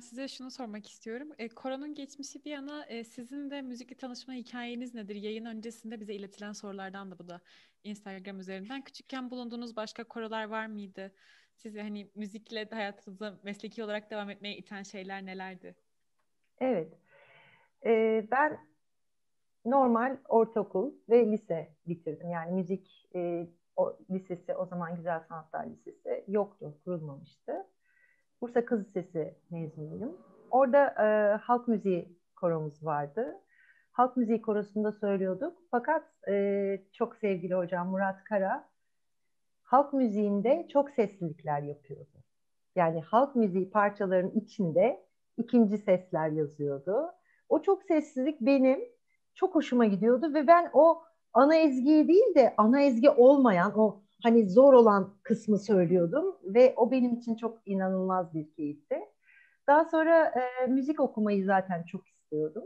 size şunu sormak istiyorum. E, koronun geçmişi bir yana e, sizin de müzikle tanışma hikayeniz nedir? Yayın öncesinde bize iletilen sorulardan da bu da Instagram üzerinden. Küçükken bulunduğunuz başka korolar var mıydı? Sizi hani müzikle hayatınıza mesleki olarak devam etmeye iten şeyler nelerdi? Evet. Ee, ben normal ortaokul ve lise bitirdim. Yani müzik e, o, lisesi o zaman Güzel Sanatlar Lisesi yoktu, kurulmamıştı. Bursa Kız Lisesi mezunuyum. Orada e, halk müziği koromuz vardı. Halk müziği korosunda söylüyorduk. Fakat e, çok sevgili hocam Murat Kara halk müziğinde çok seslilikler yapıyordu. Yani halk müziği parçaların içinde ikinci sesler yazıyordu. O çok sessizlik benim çok hoşuma gidiyordu ve ben o ana ezgiyi değil de ana ezgi olmayan o hani zor olan kısmı söylüyordum ve o benim için çok inanılmaz bir keyifti. Daha sonra e, müzik okumayı zaten çok istiyordum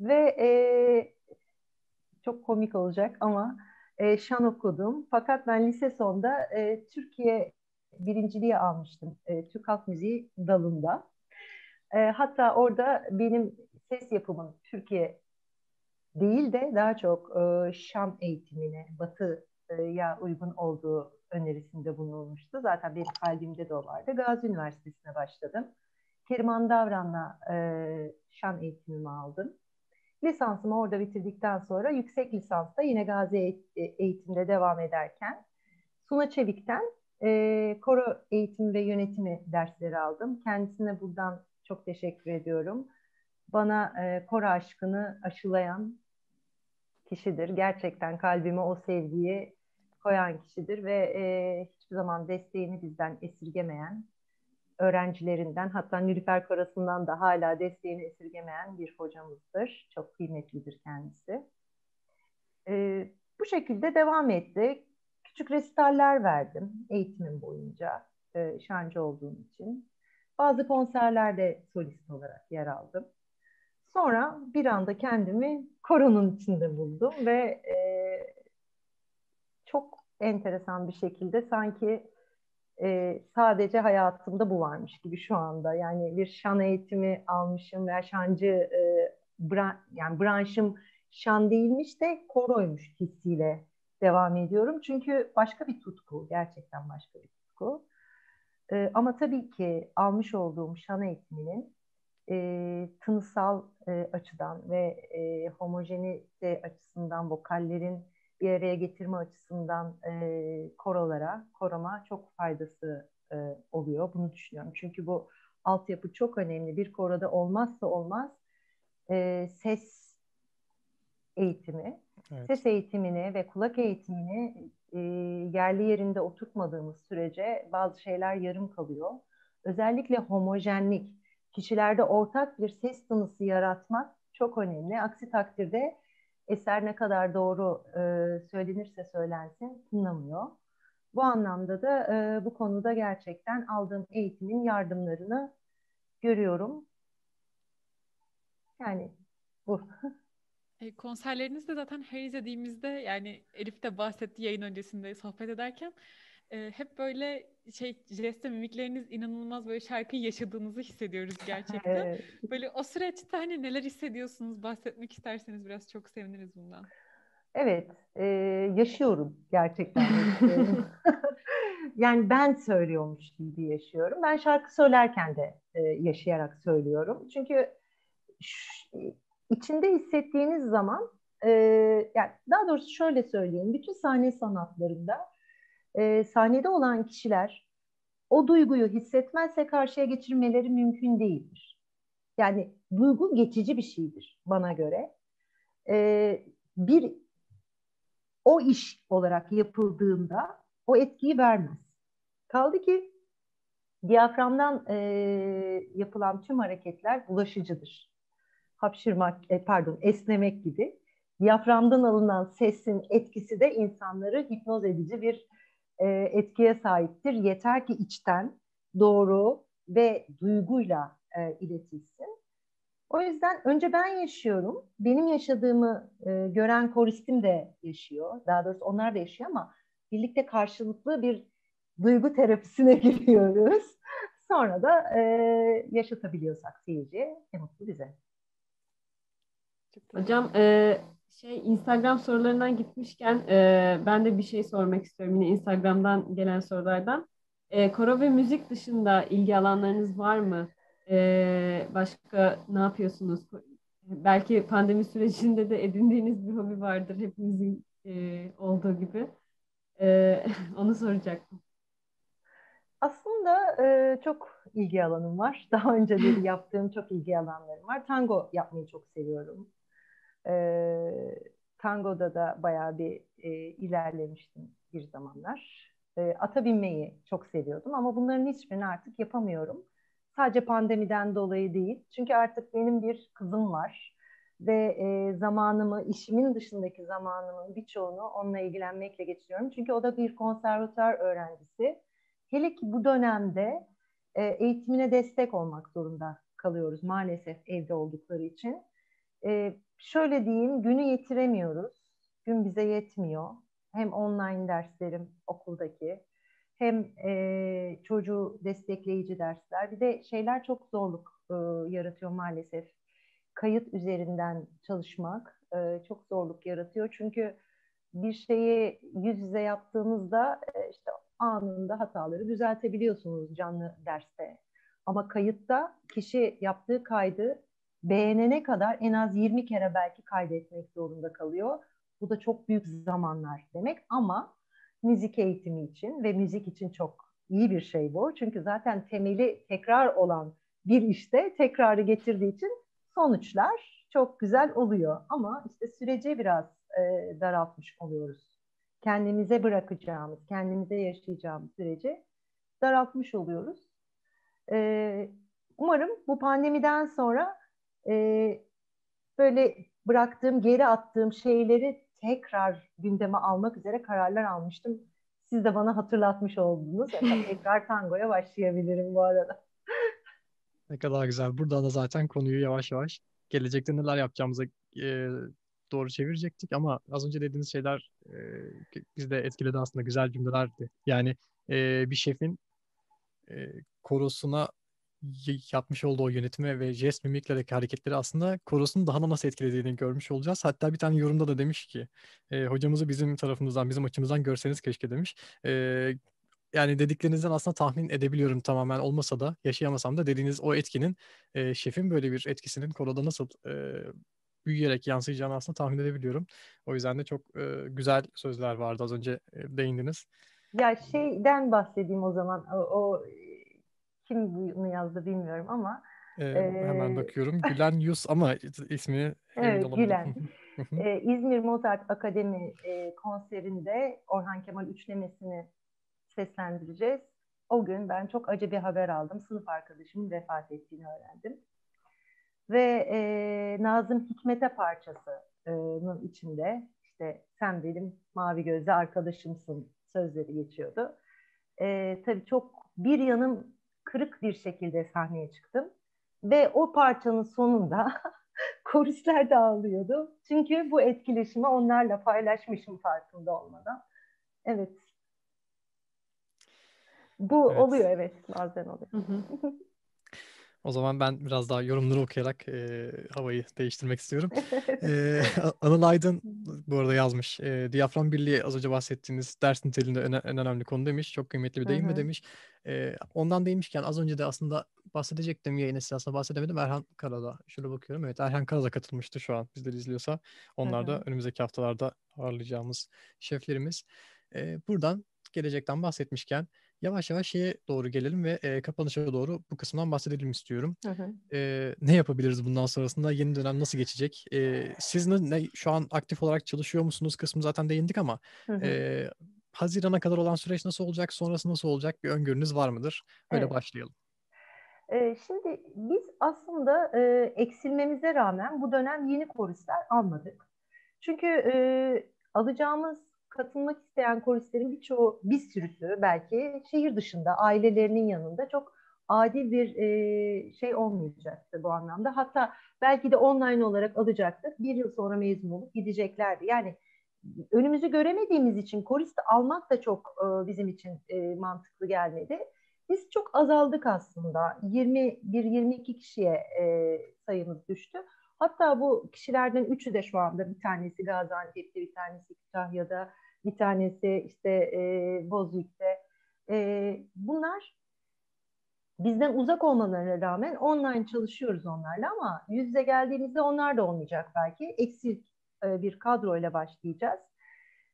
ve e, çok komik olacak ama e, şan okudum. Fakat ben lise sonunda e, Türkiye birinciliği almıştım e, Türk Halk Müziği dalında. E, hatta orada benim ses yapımım Türkiye değil de daha çok e, Şam eğitimine, Batı'ya uygun olduğu önerisinde bulunmuştu. Zaten benim kalbimde de o vardı. Gazi Üniversitesi'ne başladım. Keriman Davran'la e, Şam eğitimimi aldım. Lisansımı orada bitirdikten sonra yüksek lisansta yine Gazi e, eğitimde devam ederken Suna Çevik'ten e, koro eğitimi ve yönetimi dersleri aldım. Kendisine buradan çok teşekkür ediyorum. Bana e, koro aşkını aşılayan kişidir. Gerçekten kalbime o sevgiyi koyan kişidir ve e, hiçbir zaman desteğini bizden esirgemeyen öğrencilerinden hatta Nilüfer Karası'ndan da hala desteğini esirgemeyen bir hocamızdır. Çok kıymetlidir kendisi. E, bu şekilde devam etti. Küçük resitaller verdim eğitimim boyunca e, şancı olduğum için. Bazı konserlerde solist olarak yer aldım. Sonra bir anda kendimi koronun içinde buldum ve e, çok enteresan bir şekilde sanki e, sadece hayatımda bu varmış gibi şu anda. Yani bir şan eğitimi almışım veya şancı e, bran, yani branşım şan değilmiş de koroymuş hissiyle devam ediyorum. Çünkü başka bir tutku, gerçekten başka bir tutku. E, ama tabii ki almış olduğum şan eğitiminin e, tınısal e, açıdan ve e, homojenite açısından vokallerin bir araya getirme açısından e, korolara, koroma çok faydası e, oluyor. Bunu düşünüyorum. Çünkü bu altyapı çok önemli. Bir koroda olmazsa olmaz e, ses eğitimi. Evet. Ses eğitimini ve kulak eğitimini e, yerli yerinde oturtmadığımız sürece bazı şeyler yarım kalıyor. Özellikle homojenlik kişilerde ortak bir ses tınısı yaratmak çok önemli. Aksi takdirde eser ne kadar doğru e, söylenirse söylensin tınlamıyor. Bu anlamda da e, bu konuda gerçekten aldığım eğitimin yardımlarını görüyorum. Yani bu. E, konserlerinizde zaten her izlediğimizde yani Elif de bahsetti yayın öncesinde sohbet ederken e, hep böyle şey jest mimikleriniz inanılmaz böyle şarkıyı yaşadığınızı hissediyoruz gerçekten. evet. Böyle o süreçte hani neler hissediyorsunuz bahsetmek isterseniz biraz çok seviniriz bundan. Evet, e, yaşıyorum gerçekten. yani ben söylüyormuş gibi yaşıyorum. Ben şarkı söylerken de e, yaşayarak söylüyorum. Çünkü içinde hissettiğiniz zaman, e, yani daha doğrusu şöyle söyleyeyim, bütün sahne sanatlarında e, sahnede olan kişiler o duyguyu hissetmezse karşıya geçirmeleri mümkün değildir. Yani duygu geçici bir şeydir bana göre. E, bir o iş olarak yapıldığında o etkiyi vermez. Kaldı ki diyaframdan e, yapılan tüm hareketler bulaşıcıdır. Hapşırmak, e, pardon esnemek gibi. Diyaframdan alınan sesin etkisi de insanları hipnoz edici bir e, etkiye sahiptir. Yeter ki içten, doğru ve duyguyla e, iletilsin. O yüzden önce ben yaşıyorum. Benim yaşadığımı e, gören koristim de yaşıyor. Daha doğrusu onlar da yaşıyor ama birlikte karşılıklı bir duygu terapisine giriyoruz. Sonra da e, yaşatabiliyorsak seyirciye ne mutlu bize. Hocam e, şey Instagram sorularından gitmişken e, ben de bir şey sormak istiyorum yine Instagram'dan gelen sorulardan. E, koro ve müzik dışında ilgi alanlarınız var mı? E, başka ne yapıyorsunuz? Belki pandemi sürecinde de edindiğiniz bir hobi vardır hepimizin e, olduğu gibi. E, onu soracaktım. Aslında e, çok ilgi alanım var. Daha önce de yaptığım çok ilgi alanlarım var. Tango yapmayı çok seviyorum. E, tangoda da bayağı bir e, ilerlemiştim bir zamanlar. E, ata binmeyi çok seviyordum ama bunların hiçbirini artık yapamıyorum. Sadece pandemiden dolayı değil. Çünkü artık benim bir kızım var ve e, zamanımı, işimin dışındaki zamanımın birçoğunu onunla ilgilenmekle geçiriyorum. Çünkü o da bir konservatuar öğrencisi. Hele ki bu dönemde e, eğitimine destek olmak zorunda kalıyoruz maalesef evde oldukları için. E, şöyle diyeyim, günü yetiremiyoruz. Gün bize yetmiyor. Hem online derslerim okuldaki, hem e, çocuğu destekleyici dersler. Bir de şeyler çok zorluk e, yaratıyor maalesef. Kayıt üzerinden çalışmak e, çok zorluk yaratıyor. Çünkü bir şeyi yüz yüze yaptığınızda e, işte anında hataları düzeltebiliyorsunuz canlı derste. Ama kayıtta kişi yaptığı kaydı beğenene kadar en az 20 kere belki kaydetmek zorunda kalıyor. Bu da çok büyük zamanlar demek ama müzik eğitimi için ve müzik için çok iyi bir şey bu. Çünkü zaten temeli tekrar olan bir işte tekrarı getirdiği için sonuçlar çok güzel oluyor. Ama işte süreci biraz e, daraltmış oluyoruz. Kendimize bırakacağımız, kendimize yaşayacağımız süreci daraltmış oluyoruz. E, umarım bu pandemiden sonra e, böyle bıraktığım, geri attığım şeyleri tekrar gündeme almak üzere kararlar almıştım. Siz de bana hatırlatmış oldunuz. tekrar tangoya başlayabilirim bu arada. Ne kadar güzel. Buradan da zaten konuyu yavaş yavaş gelecekte neler yapacağımıza e, doğru çevirecektik ama az önce dediğiniz şeyler e, bizi de etkiledi aslında güzel cümlelerdi. Yani e, bir şefin e, korosuna yapmış olduğu o ve jest mimiklerindeki hareketleri aslında korosunun daha da nasıl etkilediğini görmüş olacağız. Hatta bir tane yorumda da demiş ki e, hocamızı bizim tarafımızdan, bizim açımızdan görseniz keşke demiş. E, yani dediklerinizden aslında tahmin edebiliyorum tamamen olmasa da yaşayamasam da dediğiniz o etkinin e, şefin böyle bir etkisinin koroda nasıl e, büyüyerek yansıyacağını aslında tahmin edebiliyorum. O yüzden de çok e, güzel sözler vardı az önce e, değindiniz. Ya şeyden bahsedeyim o zaman. O, o kim bunu yazdı bilmiyorum ama. Ee, e, hemen bakıyorum. Gülen Yus ama ismini Evet Gülen. ee, İzmir Mozart Akademi e, konserinde Orhan Kemal üçlemesini seslendireceğiz. O gün ben çok acı bir haber aldım. Sınıf arkadaşımın vefat ettiğini öğrendim. Ve e, Nazım Hikmet'e parçasının içinde işte sen benim mavi gözlü arkadaşımsın sözleri geçiyordu. E, tabii çok bir yanım kırık bir şekilde sahneye çıktım. Ve o parçanın sonunda koristler de ağlıyordu. Çünkü bu etkileşimi onlarla paylaşmışım farkında olmadan. Evet. Bu evet. oluyor evet bazen oluyor. O zaman ben biraz daha yorumları okuyarak e, havayı değiştirmek istiyorum. e, Anıl Aydın bu arada yazmış. E, diyafram birliği az önce bahsettiğiniz ders niteliğinde en, en önemli konu demiş. Çok kıymetli bir deyim mi demiş. E, ondan değmişken az önce de aslında bahsedecektim yayın esnasında bahsedemedim. Erhan Karada. Şöyle bakıyorum. Evet Erhan Karada katılmıştı şu an bizleri izliyorsa. Onlar da önümüzdeki haftalarda ağırlayacağımız şeflerimiz. E, buradan gelecekten bahsetmişken yavaş yavaş şeye doğru gelelim ve e, kapanışa doğru bu kısımdan bahsedelim istiyorum. Hı hı. E, ne yapabiliriz bundan sonrasında? Yeni dönem nasıl geçecek? E, siz ne, ne şu an aktif olarak çalışıyor musunuz? Kısmı zaten değindik ama hı hı. E, Haziran'a kadar olan süreç nasıl olacak? Sonrası nasıl olacak? Bir öngörünüz var mıdır? Öyle evet. başlayalım. Şimdi biz aslında e, eksilmemize rağmen bu dönem yeni koristler almadık. Çünkü e, alacağımız katılmak isteyen koristlerin birçoğu, bir sürüsü belki şehir dışında, ailelerinin yanında çok adil bir e, şey olmayacaktı bu anlamda. Hatta belki de online olarak alacaktık. Bir yıl sonra mezun olup gideceklerdi. Yani önümüzü göremediğimiz için korist almak da çok e, bizim için e, mantıklı gelmedi. Biz çok azaldık aslında. 21-22 kişiye e, sayımız düştü. Hatta bu kişilerden üçü de şu anda bir tanesi Gaziantep'te, bir tanesi Kütahya'da, bir tanesi işte e, Bozüyük'te. E, bunlar bizden uzak olmalarına rağmen online çalışıyoruz onlarla ama yüz yüze geldiğimizde onlar da olmayacak belki. Eksik e, bir kadroyla başlayacağız.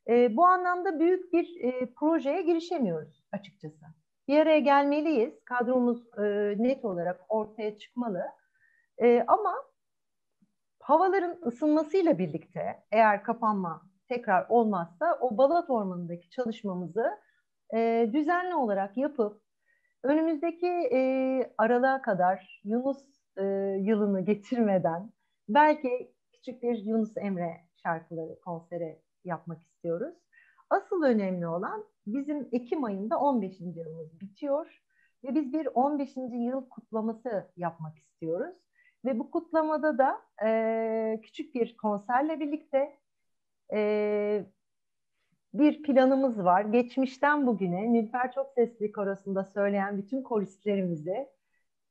E, bu anlamda büyük bir e, projeye girişemiyoruz açıkçası. Bir araya gelmeliyiz. Kadromuz e, net olarak ortaya çıkmalı. E, ama havaların ısınmasıyla birlikte eğer kapanma tekrar olmazsa o Balat Ormanı'ndaki çalışmamızı e, düzenli olarak yapıp önümüzdeki e, aralığa kadar Yunus e, yılını getirmeden belki küçük bir Yunus Emre şarkıları konsere yapmak istiyoruz. Asıl önemli olan bizim Ekim ayında 15. yılımız bitiyor ve biz bir 15. yıl kutlaması yapmak istiyoruz. Ve bu kutlamada da e, küçük bir konserle birlikte e, bir planımız var. Geçmişten bugüne Nilfer Çok Sesli Korosu'nda söyleyen bütün koristlerimizi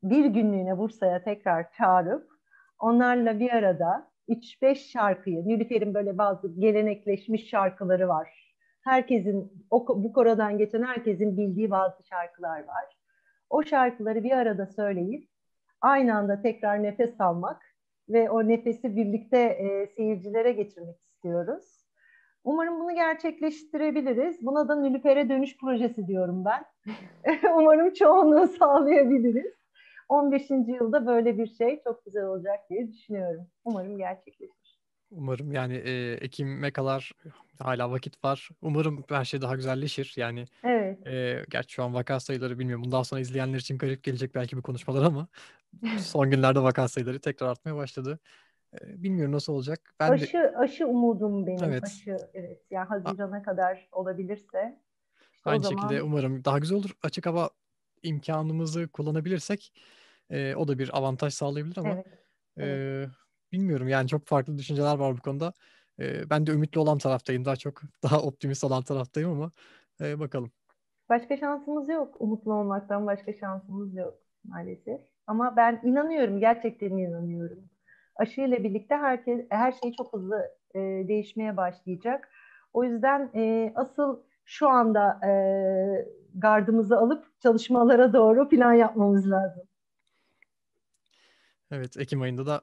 bir günlüğüne Bursa'ya tekrar çağırıp onlarla bir arada 3-5 şarkıyı, Nilüfer'in böyle bazı gelenekleşmiş şarkıları var. Herkesin, o, bu korodan geçen herkesin bildiği bazı şarkılar var. O şarkıları bir arada söyleyip aynı anda tekrar nefes almak ve o nefesi birlikte e, seyircilere geçirmek istiyoruz. Umarım bunu gerçekleştirebiliriz. Buna da Nülüfer'e dönüş projesi diyorum ben. Umarım çoğunluğu sağlayabiliriz. 15. yılda böyle bir şey çok güzel olacak diye düşünüyorum. Umarım gerçekleşir. Umarım yani e, Ekim'e kadar hala vakit var. Umarım her şey daha güzelleşir. Yani evet. e, gerçi şu an vaka sayıları bilmiyorum. Bundan sonra izleyenler için garip gelecek belki bir konuşmalar ama son günlerde vaka sayıları tekrar artmaya başladı. E, bilmiyorum nasıl olacak. Ben aşı de... aşı umudum benim. Evet. Aşı evet. Yani Haziran'a A- kadar olabilirse. Işte Aynı zaman... şekilde umarım daha güzel olur. Açık hava imkanımızı kullanabilirsek e, o da bir avantaj sağlayabilir ama evet. Evet. Bilmiyorum yani çok farklı düşünceler var bu konuda. E, ben de ümitli olan taraftayım daha çok daha optimist olan taraftayım ama e, bakalım. Başka şansımız yok. Umutlu olmaktan başka şansımız yok maalesef. Ama ben inanıyorum, gerçekten inanıyorum. Aşı ile birlikte herkes her şey çok hızlı e, değişmeye başlayacak. O yüzden e, asıl şu anda e, gardımızı alıp çalışmalara doğru plan yapmamız lazım. Evet, Ekim ayında da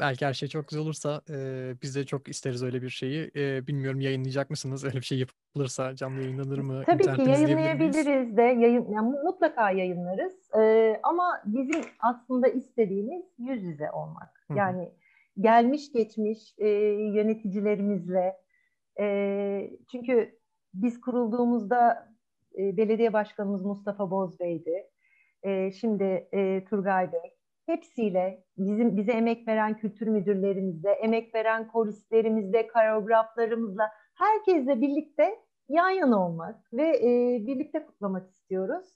belki her şey çok güzel olursa e, biz de çok isteriz öyle bir şeyi. E, bilmiyorum yayınlayacak mısınız? Öyle bir şey yapılırsa canlı yayınlanır mı? Tabii ki yayınlayabiliriz de. Yayın, yani mutlaka yayınlarız. E, ama bizim aslında istediğimiz yüz yüze olmak. Hı-hı. Yani gelmiş geçmiş e, yöneticilerimizle e, çünkü biz kurulduğumuzda e, belediye başkanımız Mustafa Bozbey'di. E, şimdi e, Turgay Bey hepsiyle bizim bize emek veren kültür müdürlerimizle, emek veren koristlerimizle, koreograflarımızla herkesle birlikte yan yana olmak ve e, birlikte kutlamak istiyoruz.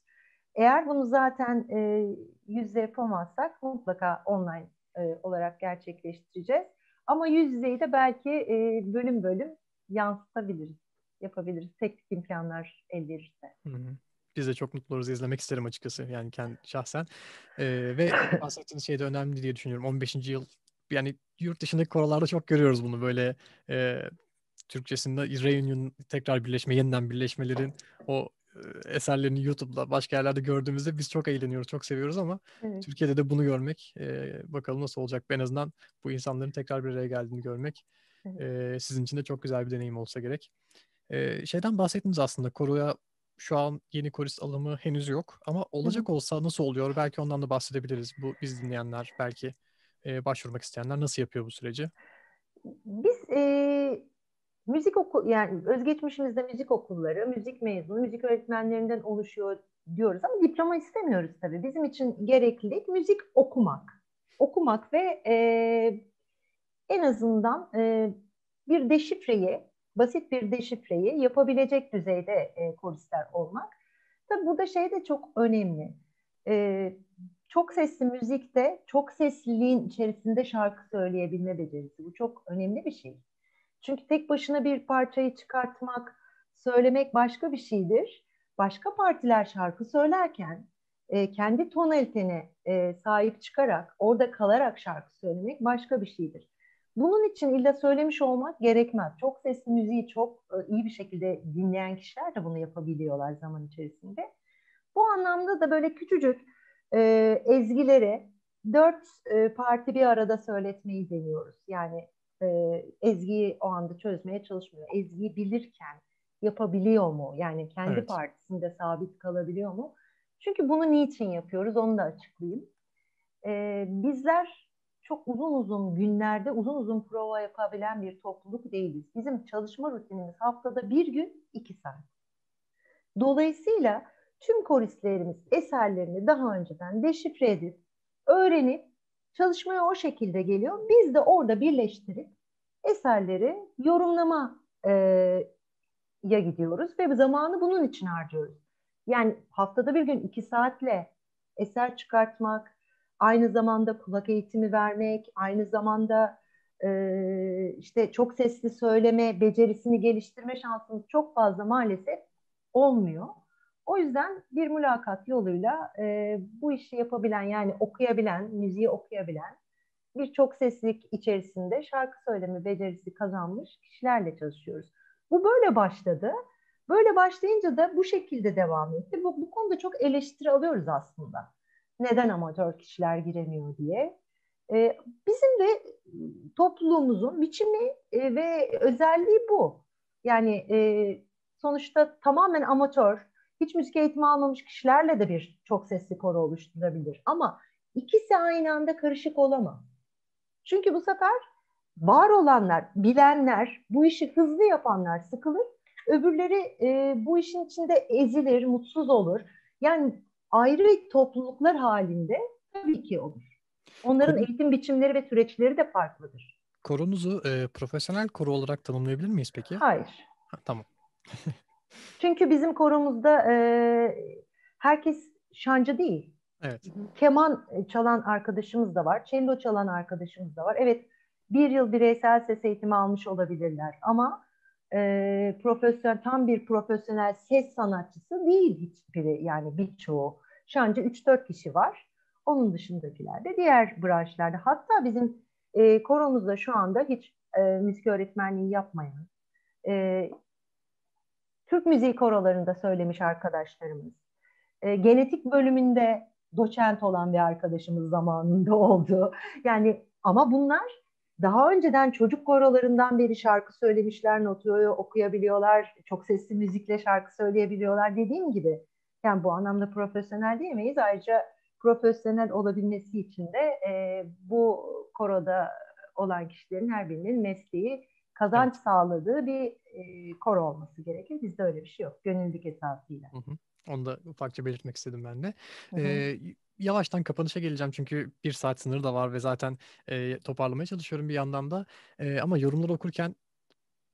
Eğer bunu zaten e, yüzde yapamazsak mutlaka online e, olarak gerçekleştireceğiz. Ama yüz yüzeyi de belki e, bölüm bölüm yansıtabiliriz, yapabiliriz. Teknik imkanlar el verirse. Hı hı. Biz de çok mutlu oluruz. izlemek isterim açıkçası. Yani kendi şahsen. Ee, ve bahsettiğiniz şey de önemli diye düşünüyorum. 15. yıl yani yurt dışındaki korolarda çok görüyoruz bunu. Böyle e, Türkçesinde reunion tekrar birleşme, yeniden birleşmelerin o eserlerini YouTube'da başka yerlerde gördüğümüzde biz çok eğleniyoruz, çok seviyoruz ama evet. Türkiye'de de bunu görmek e, bakalım nasıl olacak. En azından bu insanların tekrar bir araya geldiğini görmek evet. e, sizin için de çok güzel bir deneyim olsa gerek. E, şeyden bahsettiniz aslında koroya şu an yeni korist alımı henüz yok ama olacak olsa nasıl oluyor? Belki ondan da bahsedebiliriz. Bu biz dinleyenler belki e, başvurmak isteyenler nasıl yapıyor bu süreci? Biz e, müzik okul yani özgeçmişimizde müzik okulları, müzik mezunu, müzik öğretmenlerinden oluşuyor diyoruz ama diploma istemiyoruz tabii. Bizim için gereklilik müzik okumak. Okumak ve e, en azından e, bir deşifreyi basit bir deşifreyi yapabilecek düzeyde e, koristler olmak. Tabi burada şey de çok önemli. E, çok sesli müzikte çok sesliliğin içerisinde şarkı söyleyebilme becerisi. Bu çok önemli bir şey. Çünkü tek başına bir parçayı çıkartmak, söylemek başka bir şeydir. başka partiler şarkı söylerken e, kendi tonalitene e, sahip çıkarak, orada kalarak şarkı söylemek başka bir şeydir. Bunun için illa söylemiş olmak gerekmez. Çok sesli müziği çok e, iyi bir şekilde dinleyen kişiler de bunu yapabiliyorlar zaman içerisinde. Bu anlamda da böyle küçücük e, ezgileri dört e, parti bir arada söyletmeyi deniyoruz. Yani e, ezgiyi o anda çözmeye çalışmıyor. Ezgiyi bilirken yapabiliyor mu? Yani kendi evet. partisinde sabit kalabiliyor mu? Çünkü bunu niçin yapıyoruz onu da açıklayayım. E, bizler çok uzun uzun günlerde uzun uzun prova yapabilen bir topluluk değiliz. Bizim çalışma rutinimiz haftada bir gün iki saat. Dolayısıyla tüm koristlerimiz eserlerini daha önceden deşifre edip, öğrenip çalışmaya o şekilde geliyor. Biz de orada birleştirip eserleri yorumlama e, ya gidiyoruz ve zamanı bunun için harcıyoruz. Yani haftada bir gün iki saatle eser çıkartmak, aynı zamanda kulak eğitimi vermek, aynı zamanda e, işte çok sesli söyleme becerisini geliştirme şansımız çok fazla maalesef olmuyor. O yüzden bir mülakat yoluyla e, bu işi yapabilen yani okuyabilen, müziği okuyabilen birçok seslik içerisinde şarkı söyleme becerisi kazanmış kişilerle çalışıyoruz. Bu böyle başladı. Böyle başlayınca da bu şekilde devam etti. Bu, bu konuda çok eleştiri alıyoruz aslında. Neden amatör kişiler giremiyor diye. Ee, bizim de topluluğumuzun biçimi e, ve özelliği bu. Yani e, sonuçta tamamen amatör, hiç müzik eğitimi almamış kişilerle de bir çok sesli koro oluşturabilir. Ama ikisi aynı anda karışık olamaz. Çünkü bu sefer var olanlar, bilenler, bu işi hızlı yapanlar sıkılır. Öbürleri e, bu işin içinde ezilir, mutsuz olur. Yani ayrı topluluklar halinde tabii ki olur. Onların Konu... eğitim biçimleri ve süreçleri de farklıdır. Koronuzu e, profesyonel koro olarak tanımlayabilir miyiz peki? Hayır. Ha, tamam. Çünkü bizim koromuzda e, herkes şancı değil. Evet. Keman çalan arkadaşımız da var, cello çalan arkadaşımız da var. Evet, bir yıl bireysel ses eğitimi almış olabilirler ama e, profesyonel tam bir profesyonel ses sanatçısı değil hiçbiri yani birçoğu. Şancı 3-4 kişi var. Onun dışındakiler de diğer branşlarda. Hatta bizim e, koromuzda şu anda hiç e, müzik öğretmenliği yapmayan, e, Türk müziği korolarında söylemiş arkadaşlarımız, e, genetik bölümünde doçent olan bir arkadaşımız zamanında oldu. Yani ama bunlar daha önceden çocuk korolarından beri şarkı söylemişler, notu okuyabiliyorlar, çok sesli müzikle şarkı söyleyebiliyorlar dediğim gibi. Yani bu anlamda profesyonel diyemeyiz. Ayrıca profesyonel olabilmesi için de e, bu koroda olan kişilerin her birinin mesleği kazanç evet. sağladığı bir e, koro olması gerekir. Bizde öyle bir şey yok. Gönüllülük esasıyla. Hı hı. Onu da ufakça belirtmek istedim ben de. Hı hı. Ee, yavaştan kapanışa geleceğim çünkü bir saat sınırı da var ve zaten e, toparlamaya çalışıyorum bir yandan da. E, ama yorumları okurken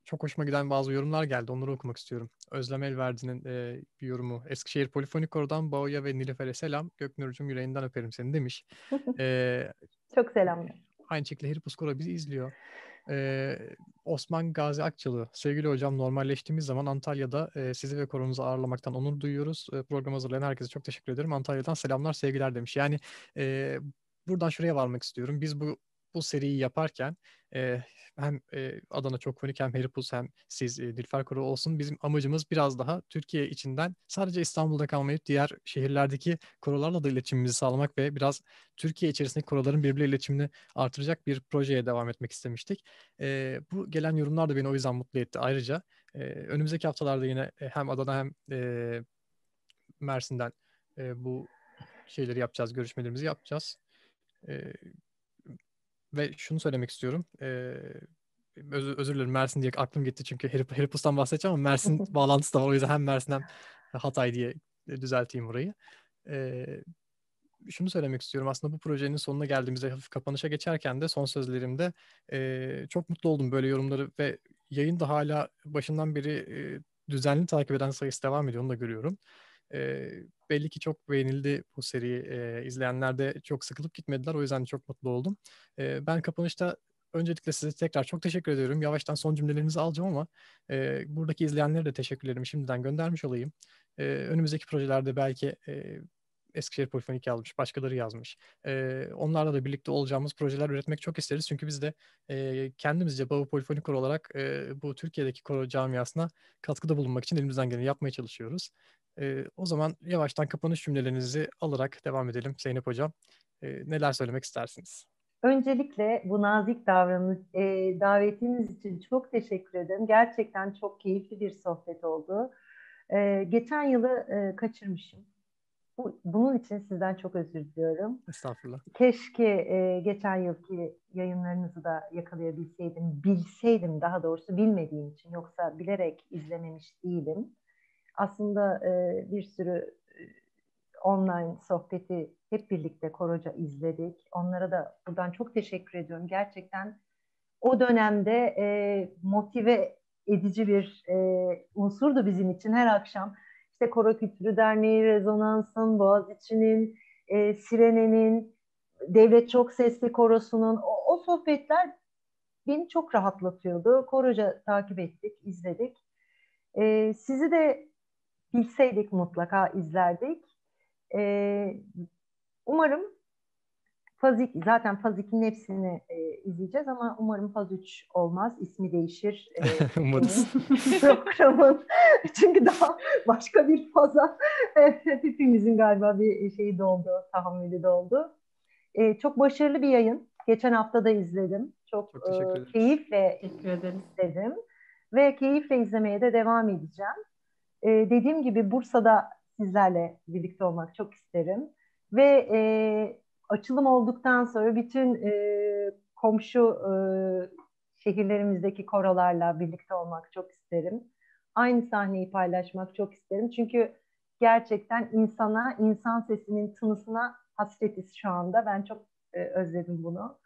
çok hoşuma giden bazı yorumlar geldi. Onları okumak istiyorum. Özlem Elverdi'nin e, bir yorumu. Eskişehir Polifonik Koro'dan Bağoya ve Nilüfer'e selam. Göknur'cum yüreğinden öperim seni demiş. E, çok selamlar. Aynı şekilde Heripus Koro bizi izliyor. Ee, Osman Gazi Akçalı, sevgili hocam normalleştiğimiz zaman Antalya'da e, sizi ve koronuzu ağırlamaktan onur duyuyoruz. E, program hazırlayan herkese çok teşekkür ederim. Antalya'dan selamlar, sevgiler demiş. Yani e, buradan şuraya varmak istiyorum. Biz bu bu seriyi yaparken e, hem e, Adana Çok Fonik hem Heripus hem siz e, Dilfer Koro olsun bizim amacımız biraz daha Türkiye içinden sadece İstanbul'da kalmayıp diğer şehirlerdeki korolarla da iletişimimizi sağlamak ve biraz Türkiye içerisindeki koroların birbiriyle iletişimini artıracak bir projeye devam etmek istemiştik. E, bu gelen yorumlar da beni o yüzden mutlu etti. Ayrıca e, önümüzdeki haftalarda yine hem Adana hem e, Mersin'den e, bu şeyleri yapacağız, görüşmelerimizi yapacağız. E, ve şunu söylemek istiyorum. Ee, özür, özür dilerim Mersin diye aklım gitti çünkü Herip, Heripus'tan bahsedeceğim ama Mersin bağlantısı da var. O yüzden hem Mersin hem Hatay diye düzelteyim orayı. Ee, şunu söylemek istiyorum. Aslında bu projenin sonuna geldiğimizde hafif kapanışa geçerken de son sözlerimde e, çok mutlu oldum böyle yorumları ve yayın da hala başından beri e, düzenli takip eden sayısı devam ediyor. Onu da görüyorum. E, belli ki çok beğenildi bu seri. E, izleyenler de çok sıkılıp gitmediler. O yüzden çok mutlu oldum. E, ben kapanışta öncelikle size tekrar çok teşekkür ediyorum. Yavaştan son cümlelerinizi alacağım ama e, buradaki izleyenlere de teşekkürlerimi şimdiden göndermiş olayım. E, önümüzdeki projelerde belki e, Eskişehir Polifonik yazmış, başkaları yazmış. E, onlarla da birlikte olacağımız projeler üretmek çok isteriz. Çünkü biz de e, kendimizce Baba Polifonik Koro olarak e, bu Türkiye'deki koro camiasına katkıda bulunmak için elimizden geleni yapmaya çalışıyoruz. E, o zaman yavaştan kapanış cümlelerinizi alarak devam edelim Zeynep Hocam. E, neler söylemek istersiniz? Öncelikle bu nazik davranış, e, davetiniz için çok teşekkür ederim. Gerçekten çok keyifli bir sohbet oldu. E, geçen yılı e, kaçırmışım. Bu, bunun için sizden çok özür diliyorum. Estağfurullah. Keşke e, geçen yılki yayınlarınızı da yakalayabilseydim, bilseydim daha doğrusu bilmediğim için. Yoksa bilerek izlememiş değilim. Aslında e, bir sürü e, online sohbeti hep birlikte Koroca izledik. Onlara da buradan çok teşekkür ediyorum. Gerçekten o dönemde e, motive edici bir e, unsurdu bizim için her akşam. İşte Koro Kültürü Derneği, Rezonans'ın, Boğaziçi'nin, e, Sirene'nin, Devlet Çok Sesli Korosu'nun o, o sohbetler beni çok rahatlatıyordu. Koroca takip ettik, izledik. E, sizi de bilseydik mutlaka izlerdik. E, umarım Fazik, zaten Fazik'in hepsini e, izleyeceğiz ama umarım Faz 3 olmaz. ismi değişir. E, Umarız. programın. Çünkü daha başka bir faza hepimizin galiba bir şeyi doldu, tahammülü doldu. E, çok başarılı bir yayın. Geçen hafta da izledim. Çok, çok e, keyifle izledim. Ve keyifle izlemeye de devam edeceğim. E, dediğim gibi Bursa'da sizlerle birlikte olmak çok isterim. Ve e, açılım olduktan sonra bütün e, komşu e, şehirlerimizdeki korolarla birlikte olmak çok isterim. Aynı sahneyi paylaşmak çok isterim. Çünkü gerçekten insana, insan sesinin tınısına hasretiz şu anda. Ben çok e, özledim bunu.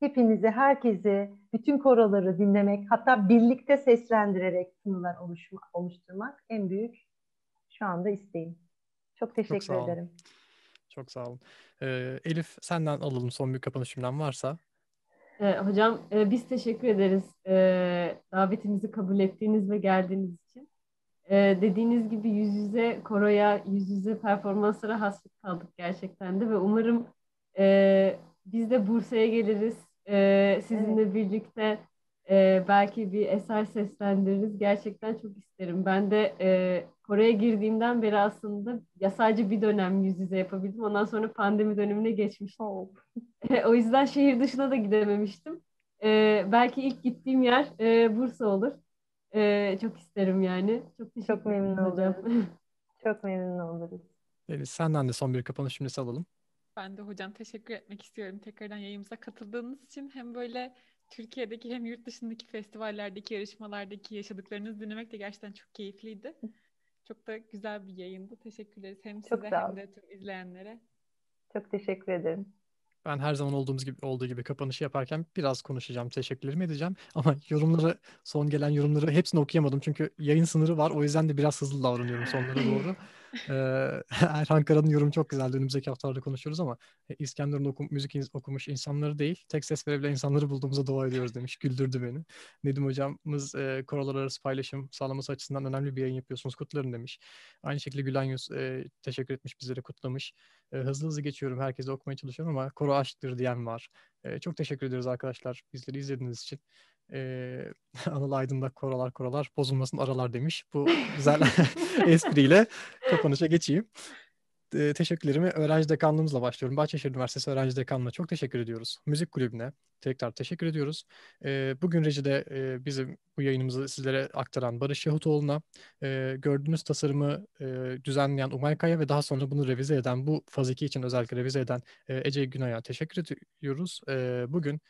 Hepinizi, herkesi, bütün koroları dinlemek, hatta birlikte seslendirerek tınılar oluşma, oluşturmak en büyük şu anda isteğim. Çok teşekkür çok ederim. Çok sağ olun. Ee, Elif senden alalım son bir kapanış cümlen varsa. Ee, hocam e, biz teşekkür ederiz e, davetimizi kabul ettiğiniz ve geldiğiniz için. E, dediğiniz gibi yüz yüze koroya, yüz yüze performanslara hasret kaldık gerçekten de ve umarım e, biz de Bursa'ya geliriz. E, sizinle evet. birlikte e, belki bir eser seslendiririz. Gerçekten çok isterim. Ben de e, Kore'ye girdiğimden beri aslında ya sadece bir dönem yüz yüze yapabildim. Ondan sonra pandemi dönemine geçmiştim. Oh. o yüzden şehir dışına da gidememiştim. E, belki ilk gittiğim yer e, Bursa olur. E, çok isterim yani. Çok teşekkür Çok memnun olurum. çok memnun oluruz. Deniz senden de son bir kapanış cümlesi alalım. Ben de hocam teşekkür etmek istiyorum tekrardan yayımıza katıldığınız için. Hem böyle Türkiye'deki hem yurt dışındaki festivallerdeki yarışmalardaki yaşadıklarınızı dinlemek de gerçekten çok keyifliydi. Çok da güzel bir yayındı. Teşekkür ederiz hem çok size hem de tüm izleyenlere. Çok teşekkür ederim. Ben her zaman olduğumuz gibi olduğu gibi kapanışı yaparken biraz konuşacağım, teşekkürlerimi edeceğim. Ama yorumları, son gelen yorumları hepsini okuyamadım. Çünkü yayın sınırı var. O yüzden de biraz hızlı davranıyorum sonlara doğru. Ee, Erhan Kara'nın yorumu çok güzeldi. Önümüzdeki haftalarda konuşuyoruz ama e, İskenderun okum, müzik okumuş insanları değil, tek ses verebilen insanları bulduğumuza dua ediyoruz demiş. Güldürdü beni. Nedim hocamız e, korolar arası paylaşım sağlaması açısından önemli bir yayın yapıyorsunuz. Kutlarım demiş. Aynı şekilde Gülen Yüz e, teşekkür etmiş, bizlere kutlamış. E, hızlı hızlı geçiyorum. Herkese okumaya çalışıyorum ama koro aşktır diyen var. E, çok teşekkür ederiz arkadaşlar bizleri izlediğiniz için. Ee, Anıl Aydın'da koralar koralar bozulmasın aralar demiş. Bu güzel espriyle kapanışa geçeyim. Ee, teşekkürlerimi öğrenci dekanlığımızla başlıyorum. Bahçeşehir Üniversitesi öğrenci dekanlığına çok teşekkür ediyoruz. Müzik kulübüne tekrar teşekkür ediyoruz. Ee, bugün rejide e, bizim bu yayınımızı sizlere aktaran Barış Yahutoğlu'na, e, gördüğünüz tasarımı e, düzenleyen Umay Kaya ve daha sonra bunu revize eden, bu faz 2 için özellikle revize eden e, Ece Günay'a teşekkür ediyoruz. E, bugün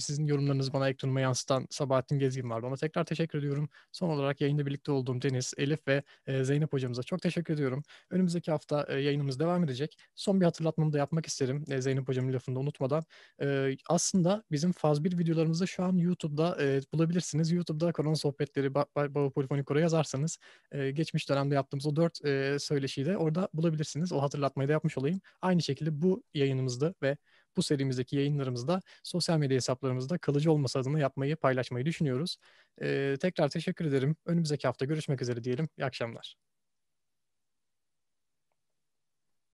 sizin yorumlarınızı bana ekranıma yansıtan Sabahattin Gezgin vardı. Ona tekrar teşekkür ediyorum. Son olarak yayında birlikte olduğum Deniz, Elif ve e, Zeynep hocamıza çok teşekkür ediyorum. Önümüzdeki hafta e, yayınımız devam edecek. Son bir hatırlatmamı da yapmak isterim. E, Zeynep hocamın lafını da unutmadan. Aslında bizim faz 1 videolarımızı şu an YouTube'da bulabilirsiniz. YouTube'da Korona Sohbetleri ba ba Baba Polifonik yazarsanız geçmiş dönemde yaptığımız o dört e, söyleşiyi de orada bulabilirsiniz. O hatırlatmayı da yapmış olayım. Aynı şekilde bu yayınımızda ve bu serimizdeki yayınlarımızda sosyal medya hesaplarımızda kalıcı olması adına yapmayı, paylaşmayı düşünüyoruz. Ee, tekrar teşekkür ederim. Önümüzdeki hafta görüşmek üzere diyelim. İyi akşamlar.